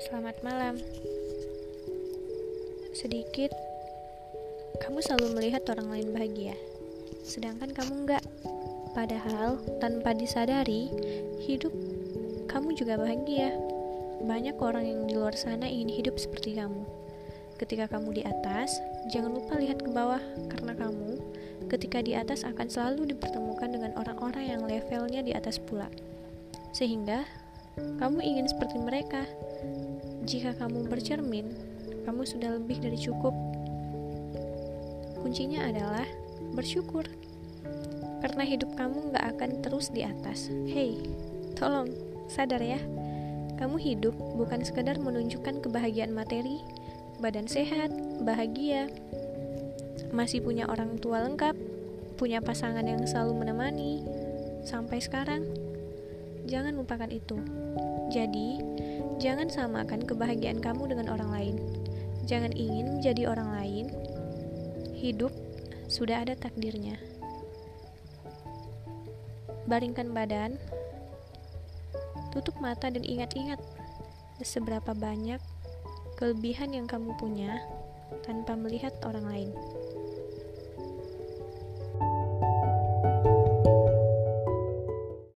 Selamat malam. Sedikit, kamu selalu melihat orang lain bahagia, sedangkan kamu enggak. Padahal, tanpa disadari, hidup kamu juga bahagia. Banyak orang yang di luar sana ingin hidup seperti kamu. Ketika kamu di atas, jangan lupa lihat ke bawah, karena kamu ketika di atas akan selalu dipertemukan dengan orang-orang yang levelnya di atas pula. Sehingga kamu ingin seperti mereka. Jika kamu bercermin, kamu sudah lebih dari cukup. Kuncinya adalah bersyukur. Karena hidup kamu gak akan terus di atas. Hei, tolong, sadar ya. Kamu hidup bukan sekedar menunjukkan kebahagiaan materi, badan sehat, bahagia, masih punya orang tua lengkap, punya pasangan yang selalu menemani, sampai sekarang Jangan lupakan itu. Jadi, jangan samakan kebahagiaan kamu dengan orang lain. Jangan ingin menjadi orang lain. Hidup sudah ada takdirnya. Baringkan badan, tutup mata dan ingat-ingat seberapa banyak kelebihan yang kamu punya tanpa melihat orang lain.